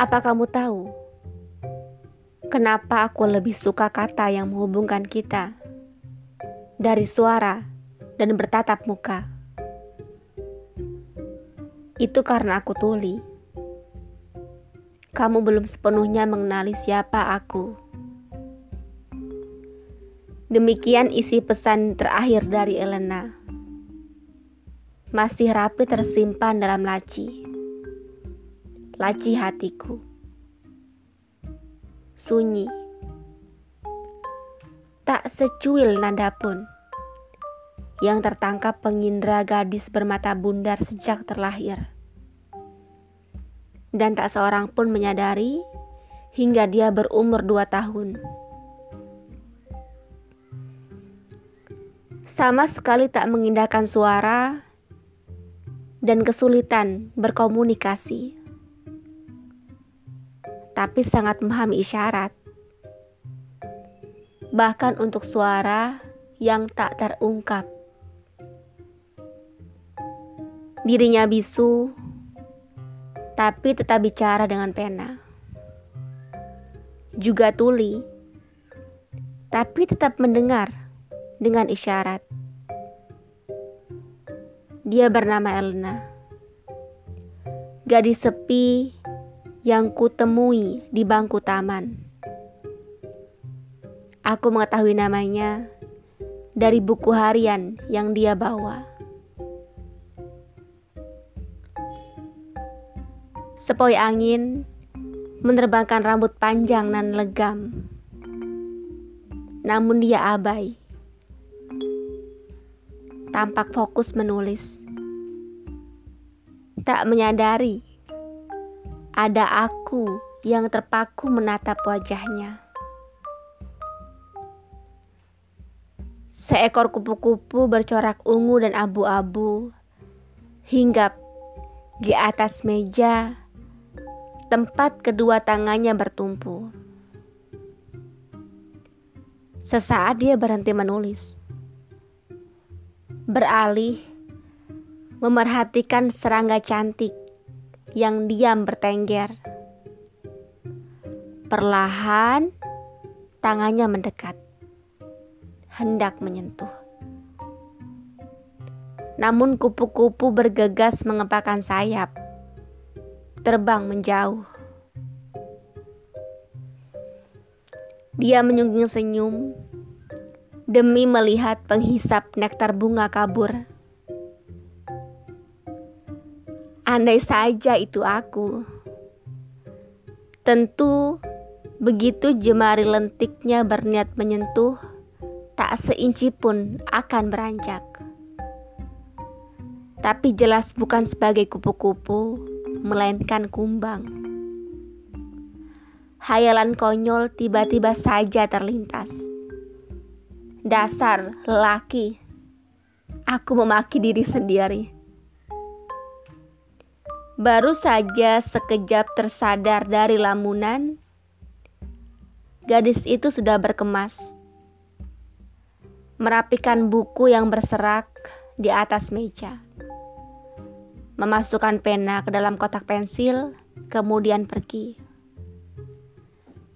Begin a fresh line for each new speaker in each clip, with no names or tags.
Apa kamu tahu kenapa aku lebih suka kata yang menghubungkan kita dari suara dan bertatap muka? Itu karena aku tuli. Kamu belum sepenuhnya mengenali siapa aku. Demikian isi pesan terakhir dari Elena. Masih rapi tersimpan dalam laci laci hatiku. Sunyi. Tak secuil nada pun yang tertangkap pengindra gadis bermata bundar sejak terlahir. Dan tak seorang pun menyadari hingga dia berumur dua tahun. Sama sekali tak mengindahkan suara dan kesulitan berkomunikasi tapi sangat memahami isyarat. Bahkan untuk suara yang tak terungkap. Dirinya bisu, tapi tetap bicara dengan pena. Juga tuli, tapi tetap mendengar dengan isyarat. Dia bernama Elna. Gadis sepi yang kutemui di bangku taman. Aku mengetahui namanya dari buku harian yang dia bawa. Sepoi angin menerbangkan rambut panjang dan legam. Namun dia abai. Tampak fokus menulis. Tak menyadari ada aku yang terpaku menatap wajahnya. Seekor kupu-kupu bercorak ungu dan abu-abu hinggap di atas meja tempat kedua tangannya bertumpu. Sesaat dia berhenti menulis. Beralih memerhatikan serangga cantik yang diam bertengger. Perlahan, tangannya mendekat, hendak menyentuh. Namun kupu-kupu bergegas mengepakkan sayap, terbang menjauh. Dia menyungging senyum demi melihat penghisap nektar bunga kabur Andai saja itu aku. Tentu begitu jemari lentiknya berniat menyentuh, tak seinci pun akan beranjak. Tapi jelas bukan sebagai kupu-kupu, melainkan kumbang. Hayalan konyol tiba-tiba saja terlintas. Dasar lelaki, aku memaki diri sendiri. Baru saja sekejap tersadar dari lamunan, gadis itu sudah berkemas, merapikan buku yang berserak di atas meja, memasukkan pena ke dalam kotak pensil, kemudian pergi.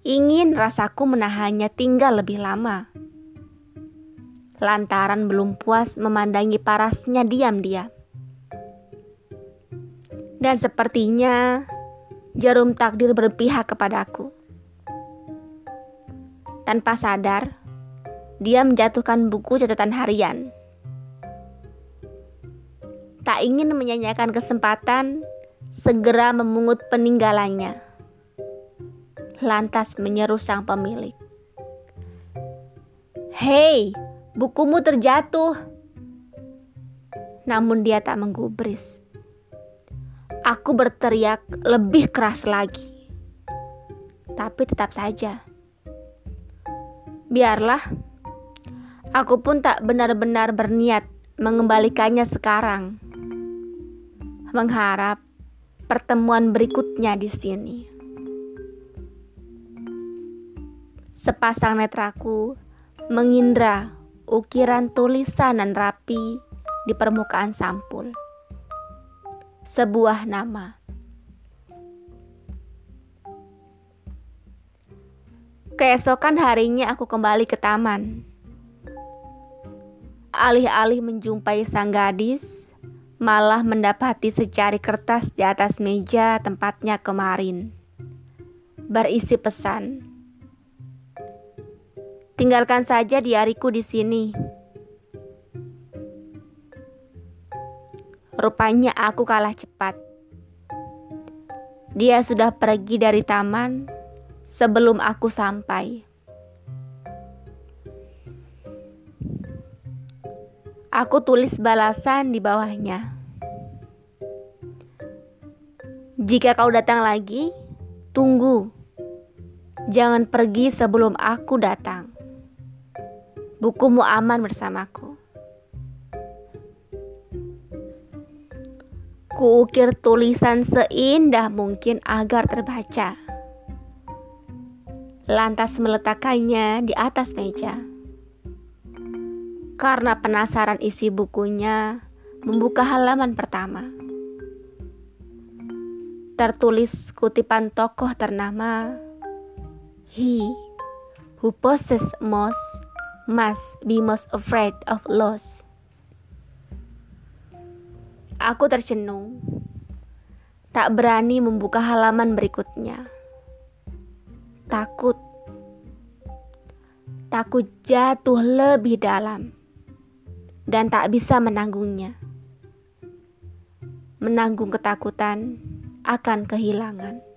Ingin rasaku menahannya tinggal lebih lama, lantaran belum puas memandangi parasnya diam-diam. Dan sepertinya jarum takdir berpihak kepadaku. Tanpa sadar, dia menjatuhkan buku catatan harian. Tak ingin menyanyikan kesempatan, segera memungut peninggalannya. Lantas menyeru sang pemilik. Hei, bukumu terjatuh. Namun dia tak menggubris. Aku berteriak lebih keras lagi. Tapi tetap saja. Biarlah. Aku pun tak benar-benar berniat mengembalikannya sekarang. Mengharap pertemuan berikutnya di sini. Sepasang netraku mengindra ukiran tulisan dan rapi di permukaan sampul sebuah nama. Keesokan harinya aku kembali ke taman. Alih-alih menjumpai sang gadis, malah mendapati secari kertas di atas meja tempatnya kemarin. Berisi pesan. Tinggalkan saja diariku di sini. Rupanya aku kalah cepat. Dia sudah pergi dari taman sebelum aku sampai. Aku tulis balasan di bawahnya. Jika kau datang lagi, tunggu. Jangan pergi sebelum aku datang. Bukumu aman bersamaku. Kuukir tulisan seindah mungkin agar terbaca lantas meletakkannya di atas meja. Karena penasaran isi bukunya, membuka halaman pertama. Tertulis kutipan tokoh ternama, He who possesses most must be most afraid of loss. Aku tercenung, tak berani membuka halaman berikutnya takut. Takut jatuh lebih dalam dan tak bisa menanggungnya. Menanggung ketakutan akan kehilangan.